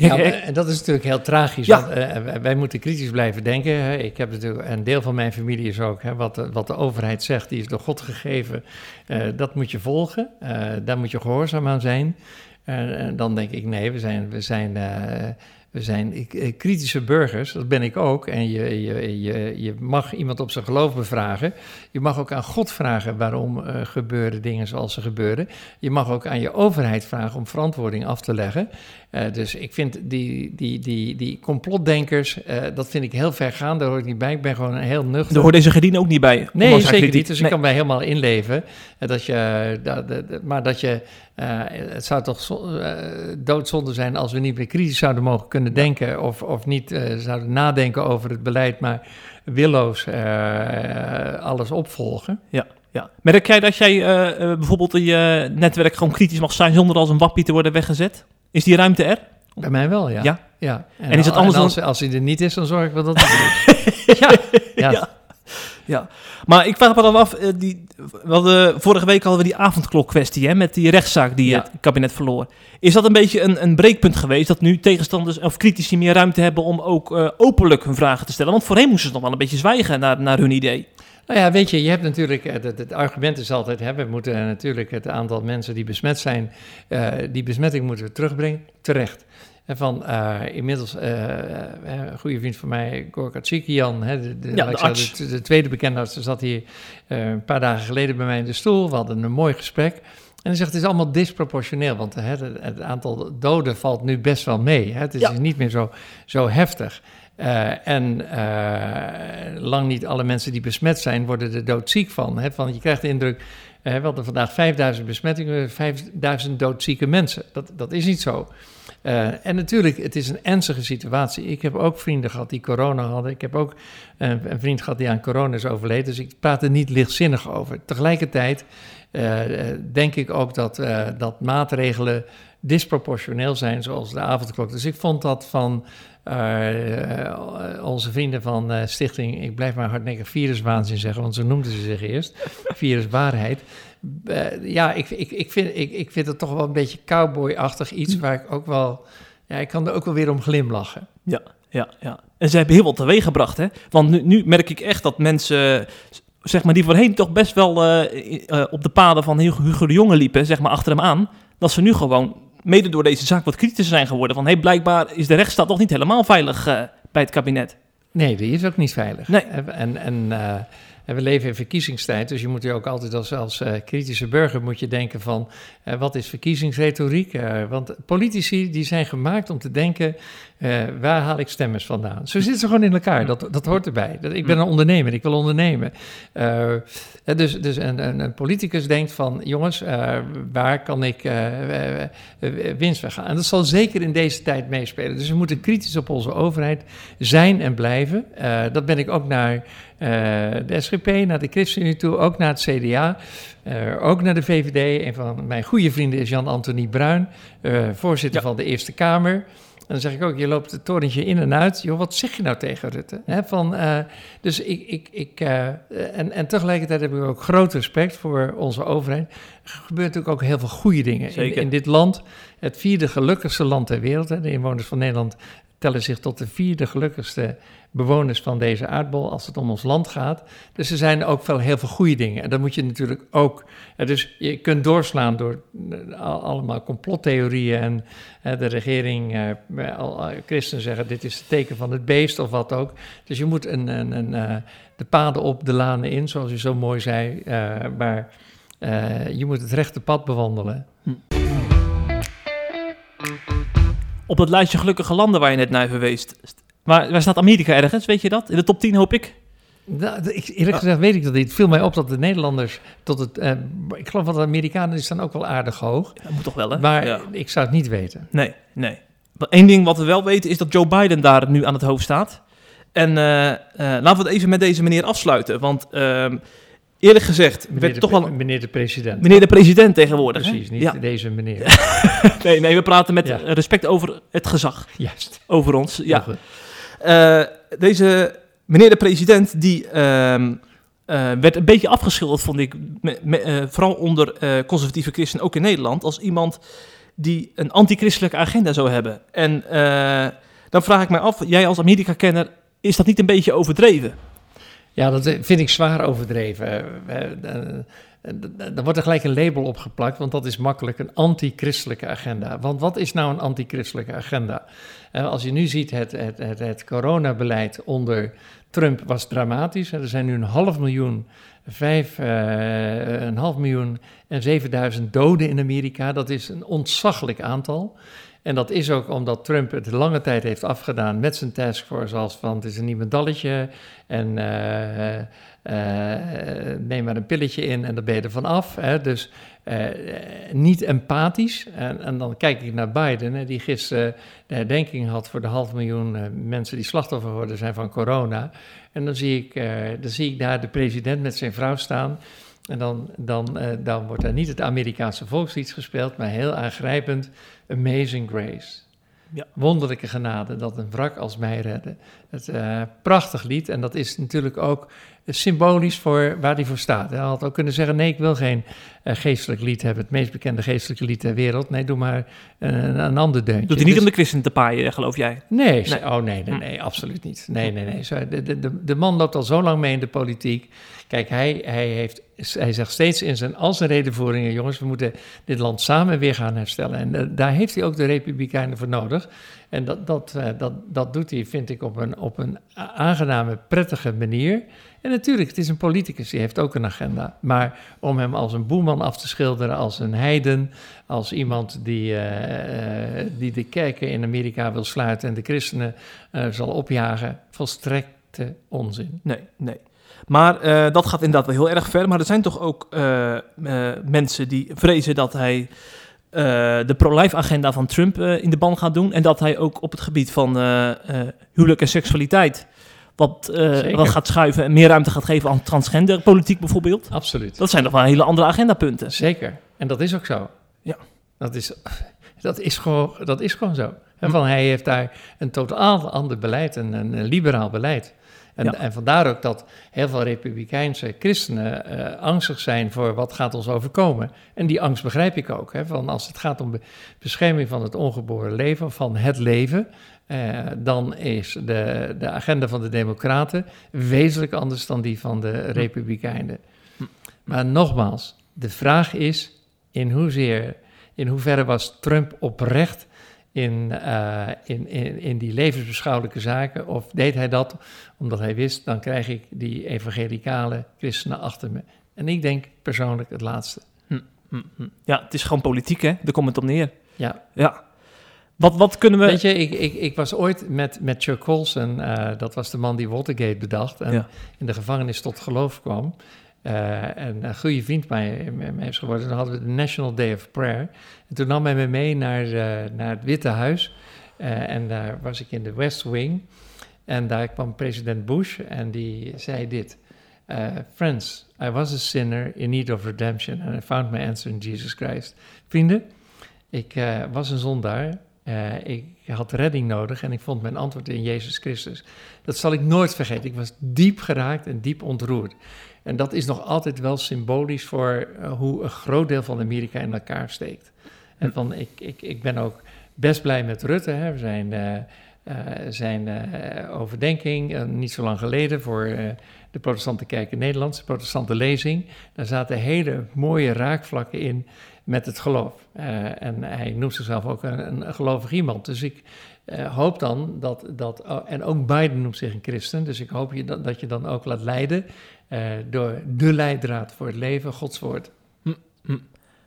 Ja, en dat is natuurlijk heel tragisch. Ja. Want, eh, wij- moeten kritisch blijven denken. Ik heb natuurlijk, een deel van mijn familie is ook, hè, wat, de, wat de overheid zegt, die is door God gegeven. eh, dat moet je volgen. eh, daar moet je gehoorzaam aan zijn. En dan denk ik, nee, we zijn, we zijn, we zijn kritische burgers, dat ben ik ook. En je, je, je, je mag iemand op zijn geloof bevragen. Je mag ook aan God vragen waarom gebeuren dingen zoals ze gebeuren. Je mag ook aan je overheid vragen om verantwoording af te leggen. Uh, dus ik vind die, die, die, die complotdenkers, uh, dat vind ik heel ver gaan. Daar hoor ik niet bij. Ik ben gewoon een heel nuchter. Daar hoort deze gediende ook niet bij. Nee, zeker niet. Dus nee. ik kan mij helemaal inleven. Dat je, dat, dat, maar dat je, het zou toch zo, doodzonde zijn als we niet meer kritisch zouden mogen kunnen denken. Of, of niet zouden nadenken over het beleid, maar willoos alles opvolgen. Ja. Ja. Merk jij dat jij bijvoorbeeld in je netwerk gewoon kritisch mag zijn zonder als een wappie te worden weggezet? Is die ruimte er? Bij mij wel, ja. Ja? ja. En, en is het anders als, dan... als hij er niet is, dan zorg ik wel dat hij is. ja. ja. ja. Ja, maar ik vraag me dan af, uh, die, we hadden, vorige week hadden we die avondklok kwestie hè, met die rechtszaak die ja. het kabinet verloor. Is dat een beetje een, een breekpunt geweest dat nu tegenstanders of critici meer ruimte hebben om ook uh, openlijk hun vragen te stellen? Want voorheen moesten ze nog wel een beetje zwijgen naar, naar hun idee. Nou ja, weet je, je hebt natuurlijk, het, het argument is altijd, hè, we moeten natuurlijk het aantal mensen die besmet zijn, uh, die besmetting moeten we terugbrengen, terecht. En van uh, inmiddels, uh, een goede vriend van mij, Gorka Tsikian, hè, de, de, ja, de, arts. de, de, tweede bekende arts, zat hier een paar dagen geleden bij mij in de stoel. We hadden een mooi gesprek. En hij zegt, het is allemaal disproportioneel, want hè, het, het, aantal doden valt nu best wel mee. Hè. Het is ja. niet meer zo, zo heftig. Uh, en uh, lang niet alle mensen die besmet zijn, worden er doodziek van. Hè? van je krijgt de indruk, uh, we hadden vandaag 5000 besmettingen, 5000 doodzieke mensen. Dat, dat is niet zo. en natuurlijk, het is een ernstige situatie. Ik heb ook vrienden gehad die corona hadden. Ik heb ook een vriend gehad die aan corona is overleden. Dus ik praat er niet lichtzinnig over. Tegelijkertijd denk ik ook dat, dat maatregelen disproportioneel zijn, zoals de avondklok. Dus ik vond dat van uh, onze vrienden van uh, Stichting, ik blijf maar hardnekkig viruswaanzin zeggen, want zo noemden ze zich eerst, viruswaarheid. ja, ik, ik, ik, vind, ik, ik vind het toch wel een beetje cowboy-achtig iets waar ik ook wel, ja, ik kan er ook wel weer om glimlachen. Ja, ja, ja. En ze hebben heel wat teweeg gebracht, hè? Want nu, nu merk ik echt dat mensen zeg maar, die voorheen toch best wel uh, uh, op de paden van Hugo de Jonge liepen, zeg maar, achter hem aan, dat ze nu gewoon mede door deze zaak wat kritischer zijn geworden. Van, hey, blijkbaar is de rechtsstaat nog niet helemaal veilig uh, bij het kabinet. Nee, die is ook niet veilig. Nee. En, en uh, we leven in verkiezingstijd, dus je moet je ook altijd als, als uh, kritische burger moet je denken van uh, wat is verkiezingsretoriek? Want politici die zijn gemaakt om te denken waar haal ik stemmers vandaan? Zo zitten ze gewoon in elkaar, dat, dat hoort erbij. Dat, ik ben een ondernemer, ik wil ondernemen. Dus dus een, een, een, politicus denkt van jongens, waar kan ik winst weggaan? En dat zal zeker in deze tijd meespelen. Dus we moeten kritisch op onze overheid zijn en blijven. dat ben ik ook naar de SGP, naar de ChristenUnie toe, ook naar het CDA, ook naar de VVD. Een van mijn goede vrienden is Jan-Anthony Bruin, voorzitter ja. van de Eerste Kamer. En dan zeg ik ook, je loopt het torentje in en uit. Joh, wat zeg je nou tegen Rutte? He, van, dus ik, ik, ik en, en tegelijkertijd heb ik ook groot respect voor onze overheid. Er gebeurt natuurlijk ook heel veel goede dingen in, in, dit land. Het vierde gelukkigste land ter wereld. Hè. De inwoners van Nederland tellen zich tot de vierde gelukkigste bewoners van deze aardbol als het om ons land gaat. Dus er zijn ook wel heel veel goede dingen. En dat moet je natuurlijk ook. Dus je kunt doorslaan door allemaal complottheorieën en de regering, al christenen zeggen dit is het teken van het beest of wat ook. Dus je moet een, een, een, de paden op, de lanen in, zoals u zo mooi zei. maar je moet het rechte pad bewandelen. Hm. Op dat lijstje gelukkige landen waar je net naar verwees, maar waar staat Amerika ergens, weet je dat? In de top 10 hoop ik. Nou, ik, eerlijk gezegd weet ik dat niet. Het viel mij op dat de Nederlanders tot het... Uh, ik geloof dat de Amerikanen die staan ook wel aardig hoog. Dat moet toch wel, hè? Maar ja. ik zou het niet weten. Nee, nee. Eén ding wat we wel weten is dat Joe Biden daar nu aan het hoofd staat. En uh, uh, laten we het even met deze meneer afsluiten. Want ehm, eerlijk gezegd, meneer de, toch wel... Meneer de president. Meneer de president tegenwoordig. Precies, hè? niet ja. deze meneer. nee, nee, we praten met ja. respect over het gezag. Juist. Over ons, ja. Uh, deze meneer de president, die uh, uh, werd een beetje afgeschilderd, vond ik, me, me, uh, vooral onder conservatieve christenen, ook in Nederland, als iemand die een antichristelijke agenda zou hebben. En dan vraag ik mij af, jij als Amerika-kenner, is dat niet een beetje overdreven? Ja, dat vind ik zwaar overdreven. dan wordt er gelijk een label opgeplakt, want dat is makkelijk een anti-christelijke agenda. Want wat is nou een anti-christelijke agenda? als je nu ziet, het, het, het, coronabeleid onder Trump was dramatisch. Er zijn nu een half miljoen, vijf, een half miljoen en 7000 doden in Amerika. Dat is een ontzaglijk aantal. En dat is ook omdat Trump het lange tijd heeft afgedaan met zijn taskforce als van het is een nieuw dalletje en uh, uh, neem maar een pilletje in en dan ben je er vanaf. Hè. Dus uh, niet empathisch. En, en, dan kijk ik naar Biden, hè, die gisteren de herdenking had voor de half miljoen mensen die slachtoffer geworden zijn van corona. En dan zie ik, dan zie ik daar de president met zijn vrouw staan. En dan, dan, dan wordt er niet het Amerikaanse volkslied gespeeld, maar heel aangrijpend Amazing Grace. Ja. Wonderlijke genade dat een wrak als mij redde. Het uh, prachtig lied en dat is natuurlijk ook symbolisch voor waar hij voor staat. Hij had ook kunnen zeggen: nee, ik wil geen geestelijk lied hebben, het meest bekende geestelijke lied ter wereld. Nee, doe maar een, een ander deuntje. Doet hij niet dus, om de christen te paaien, geloof jij? Nee, nee. oh nee, nee, nee, absoluut niet. Nee, nee, nee. De, de, de man loopt al zo lang mee in de politiek. Kijk, hij, hij, heeft, hij zegt steeds in zijn, al zijn redenvoeringen: jongens, we moeten dit land samen weer gaan herstellen. En uh, daar heeft hij ook de Republikeinen voor nodig. En dat, dat, uh, dat, dat doet hij, vind ik, op een, op een aangename, prettige manier. En natuurlijk, het is een politicus, die heeft ook een agenda. Maar om hem als een boeman af te schilderen, als een heiden, als iemand die, uh, die de kerken in Amerika wil sluiten en de christenen uh, zal opjagen, volstrekte onzin. Nee, nee. Maar dat gaat inderdaad wel heel erg ver. Maar er zijn toch ook mensen die vrezen dat hij de pro-life agenda van Trump in de ban gaat doen. En dat hij ook op het gebied van huwelijk en seksualiteit wat, uh, wat gaat schuiven en meer ruimte gaat geven aan transgenderpolitiek bijvoorbeeld. Absoluut. Dat zijn toch wel hele andere agendapunten. Zeker. En dat is ook zo. Ja. Dat is, dat is, gewoon, dat is gewoon zo. En van, hij heeft daar een totaal ander beleid, een, een liberaal beleid. En, en, vandaar ook dat heel veel republikeinse christenen uh, angstig zijn voor wat gaat ons overkomen. En die angst begrijp ik ook. Hè, van als het gaat om bescherming van het ongeboren leven, van het leven, uh, dan is de, de agenda van de Democraten wezenlijk anders dan die van de hm. Republikeinen. Hm. Maar nogmaals, de vraag is in hoezeer, in hoeverre was Trump oprecht in, uh, in, in, in die levensbeschouwelijke zaken? Of deed hij dat omdat hij wist, dan krijg ik die evangelicale christenen achter me? En ik denk persoonlijk het laatste. Hm. Ja, het is gewoon politiek, hè? Daar komt het op neer. Ja. Ja. Wat, wat kunnen we... Weet je, ik, ik, ik was ooit met, met Chuck Colson, uh, dat was de man die Watergate bedacht en in de gevangenis tot geloof kwam. Uh, en een goede vriend mij, mij is geworden. Dan hadden we de National Day of Prayer. En toen nam hij me mee naar, uh, naar het Witte Huis. en daar was ik in de West Wing. En daar kwam president Bush en die zei dit. Friends, I was a sinner in need of redemption and I found my answer in Jesus Christ. Vrienden, ik was een zondaar uh, ik had redding nodig en ik vond mijn antwoord in Jezus Christus. Dat zal ik nooit vergeten. Ik was diep geraakt en diep ontroerd. En dat is nog altijd wel symbolisch voor uh, hoe een groot deel van Amerika in elkaar steekt. En van, ik, ik, ik ben ook best blij met Rutte. Hè. We zijn, uh, zijn overdenking niet zo lang geleden voor de protestante kerk in Nederland, de protestante lezing. Daar zaten hele mooie raakvlakken in met het geloof. Uh, en hij noemt zichzelf ook een, een gelovig iemand. Dus ik uh, hoop dan dat, dat oh, en ook Biden noemt zich een christen, dus ik hoop je dat, dat je dan ook laat leiden uh, door de leidraad voor het leven, Gods woord. Hm, hm.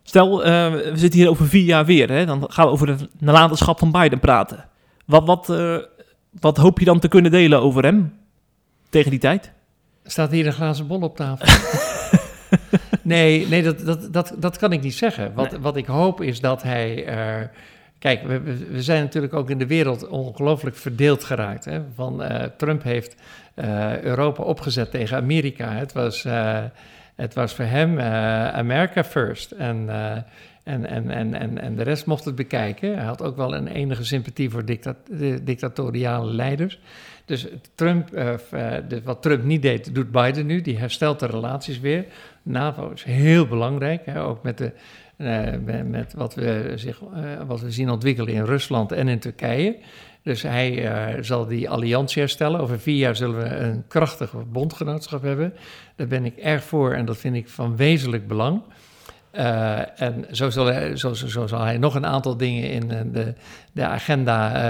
Stel, we zitten hier over vier jaar weer, hè? dan gaan we over het nalatenschap van Biden praten. Wat, wat, wat hoop je dan te kunnen delen over hem tegen die tijd? Staat hier een glazen bol op tafel? nee, nee dat, dat, dat, dat kan ik niet zeggen. Wat, wat ik hoop is dat hij. Uh, kijk, we, we zijn natuurlijk ook in de wereld ongelooflijk verdeeld geraakt. Hè? Van, uh, Trump heeft uh, Europa opgezet tegen Amerika. Het was, het was voor hem America first. En. En, en, en, en, en de rest mocht het bekijken. Hij had ook wel een enige sympathie voor dictat dictatoriale leiders. Dus Trump, uh, wat Trump niet deed, doet Biden nu. Die herstelt de relaties weer. NAVO is heel belangrijk, hè, ook met, de, uh, met wat, we zich, wat we zien ontwikkelen in Rusland en in Turkije. Dus hij zal die alliantie herstellen. Over vier jaar zullen we een krachtig bondgenootschap hebben. Daar ben ik erg voor en dat vind ik van wezenlijk belang. En zo zal, hij, zo, zal hij nog een aantal dingen in de, de agenda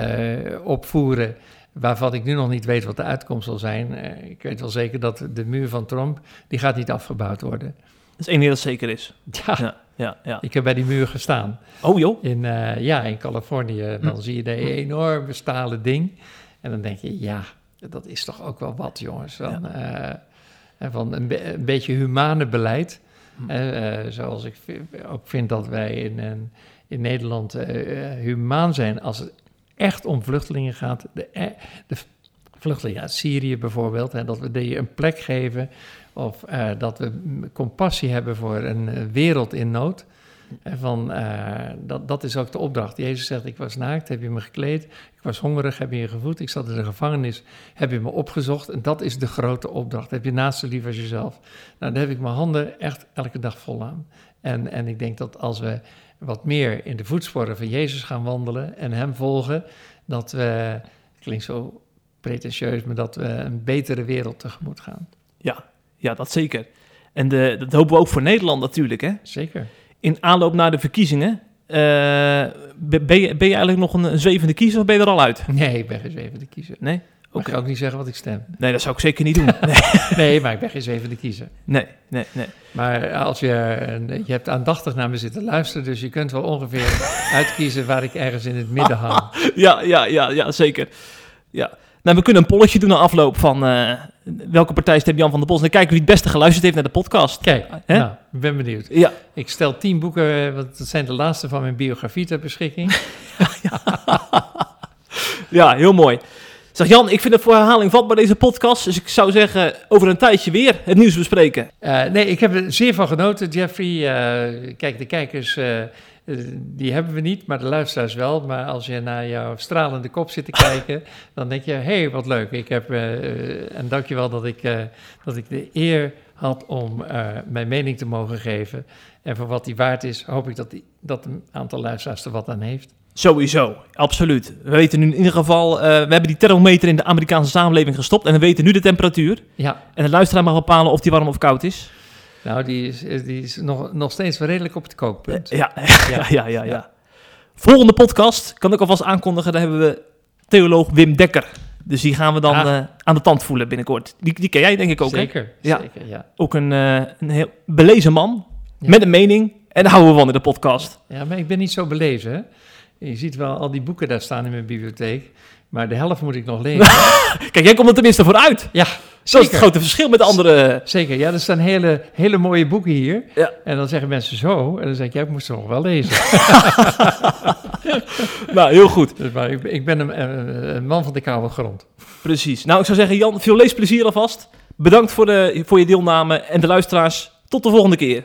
opvoeren. Waarvan ik nu nog niet weet wat de uitkomst zal zijn. ik weet wel zeker dat de muur van Trump, die gaat niet afgebouwd worden. Dat is één ding dat zeker is. Ja. ja ja, ja. Ik heb bij die muur gestaan. Oh joh? In, uh, ja, in Californië. Dan hm. zie je dat enorme stalen ding. En dan denk je, ja, dat is toch ook wel wat, jongens. Ja. uh, van een, be een, beetje humane beleid. Hm. Uh, zoals ik ook vind dat wij in, in Nederland humaan zijn als het echt om vluchtelingen gaat. De, de vluchtelingen uit Syrië bijvoorbeeld. En dat we die een plek geven of uh, dat we compassie hebben voor een uh, wereld in nood. Van, dat, dat is ook de opdracht. Jezus zegt, ik was naakt, heb je me gekleed. Ik was hongerig, heb je me gevoed. Ik zat in de gevangenis, heb je me opgezocht. En dat is de grote opdracht. Heb je naast lief als jezelf. Nou, daar heb ik mijn handen echt elke dag vol aan. En, en ik denk dat als we wat meer in de voetsporen van Jezus gaan wandelen en hem volgen, dat we, klinkt zo pretentieus, maar dat we een betere wereld tegemoet gaan. Ja, ja, dat zeker. En de, dat hopen we ook voor Nederland natuurlijk, hè? Zeker. In aanloop naar de verkiezingen, uh, ben, je, ben je eigenlijk nog een, zwevende kiezer of ben je er al uit? Nee, ik ben geen zwevende kiezer. Nee? Ik ga ook niet zeggen wat ik stem. Nee, dat zou ik zeker niet doen. Nee, nee maar ik ben geen zwevende kiezer. Nee, nee, nee. Maar als je, je hebt aandachtig naar me zitten luisteren, dus je kunt wel ongeveer uitkiezen waar ik ergens in het midden hang. ja, ja, ja, ja, zeker. Ja. Nou, we kunnen een polletje doen na afloop van uh, welke partij stemt Jan van der Bos. En dan kijken wie het beste geluisterd heeft naar de podcast. Kijk, nou, ik ben benieuwd. Ja. Ik stel tien boeken, eh, want dat zijn de laatste van mijn biografie ter beschikking. ja, heel mooi. Zeg Jan, ik vind het voor herhaling vatbaar deze podcast. Dus ik zou zeggen, over een tijdje weer het nieuws bespreken. Uh, nee, ik heb er zeer van genoten, Jeffrey. Uh, kijk, de kijkers eh, die hebben we niet, maar de luisteraars wel. Maar als je naar jouw stralende kop zit te kijken, dan denk je: hé, hey, wat leuk. Ik heb, en dankjewel dat ik, dat ik de eer had om mijn mening te mogen geven. En voor wat die waard is, hoop ik dat, die, dat een aantal luisteraars er wat aan heeft. Sowieso, absoluut. We weten nu in ieder geval, we hebben die thermometer in de Amerikaanse samenleving gestopt en we weten nu de temperatuur. Ja. En de luisteraar mag bepalen of die warm of koud is. Nou, die is, die is nog, nog steeds redelijk op het kookpunt. Ja, ja, ja, ja, ja. Volgende podcast, kan ik alvast aankondigen, daar hebben we theoloog Wim Dekker. Dus die gaan we dan uh, aan de tand voelen binnenkort. Die, die ken jij denk ik ook, Zeker, hè? Ja. zeker, ja. Ook een, uh, een heel belezen man, ja. met een mening. En daar houden we van in de podcast. Ja, maar ik ben niet zo belezen, hè? Je ziet wel al die boeken daar staan in mijn bibliotheek. Maar de helft moet ik nog lezen. Kijk, jij komt er tenminste vooruit. Ja, dat is het grote verschil met andere... Zeker, ja, er staan hele, hele mooie boeken hier. Ja. En dan zeggen mensen zo, en dan zeg ik, ja, ik moest ze nog wel lezen. nou, heel goed. Dus, maar ik, ik ben een, een, man van de koude grond. Precies. Nou, ik zou zeggen, Jan, veel leesplezier alvast. Bedankt voor, de, voor je deelname en de luisteraars. Tot de volgende keer.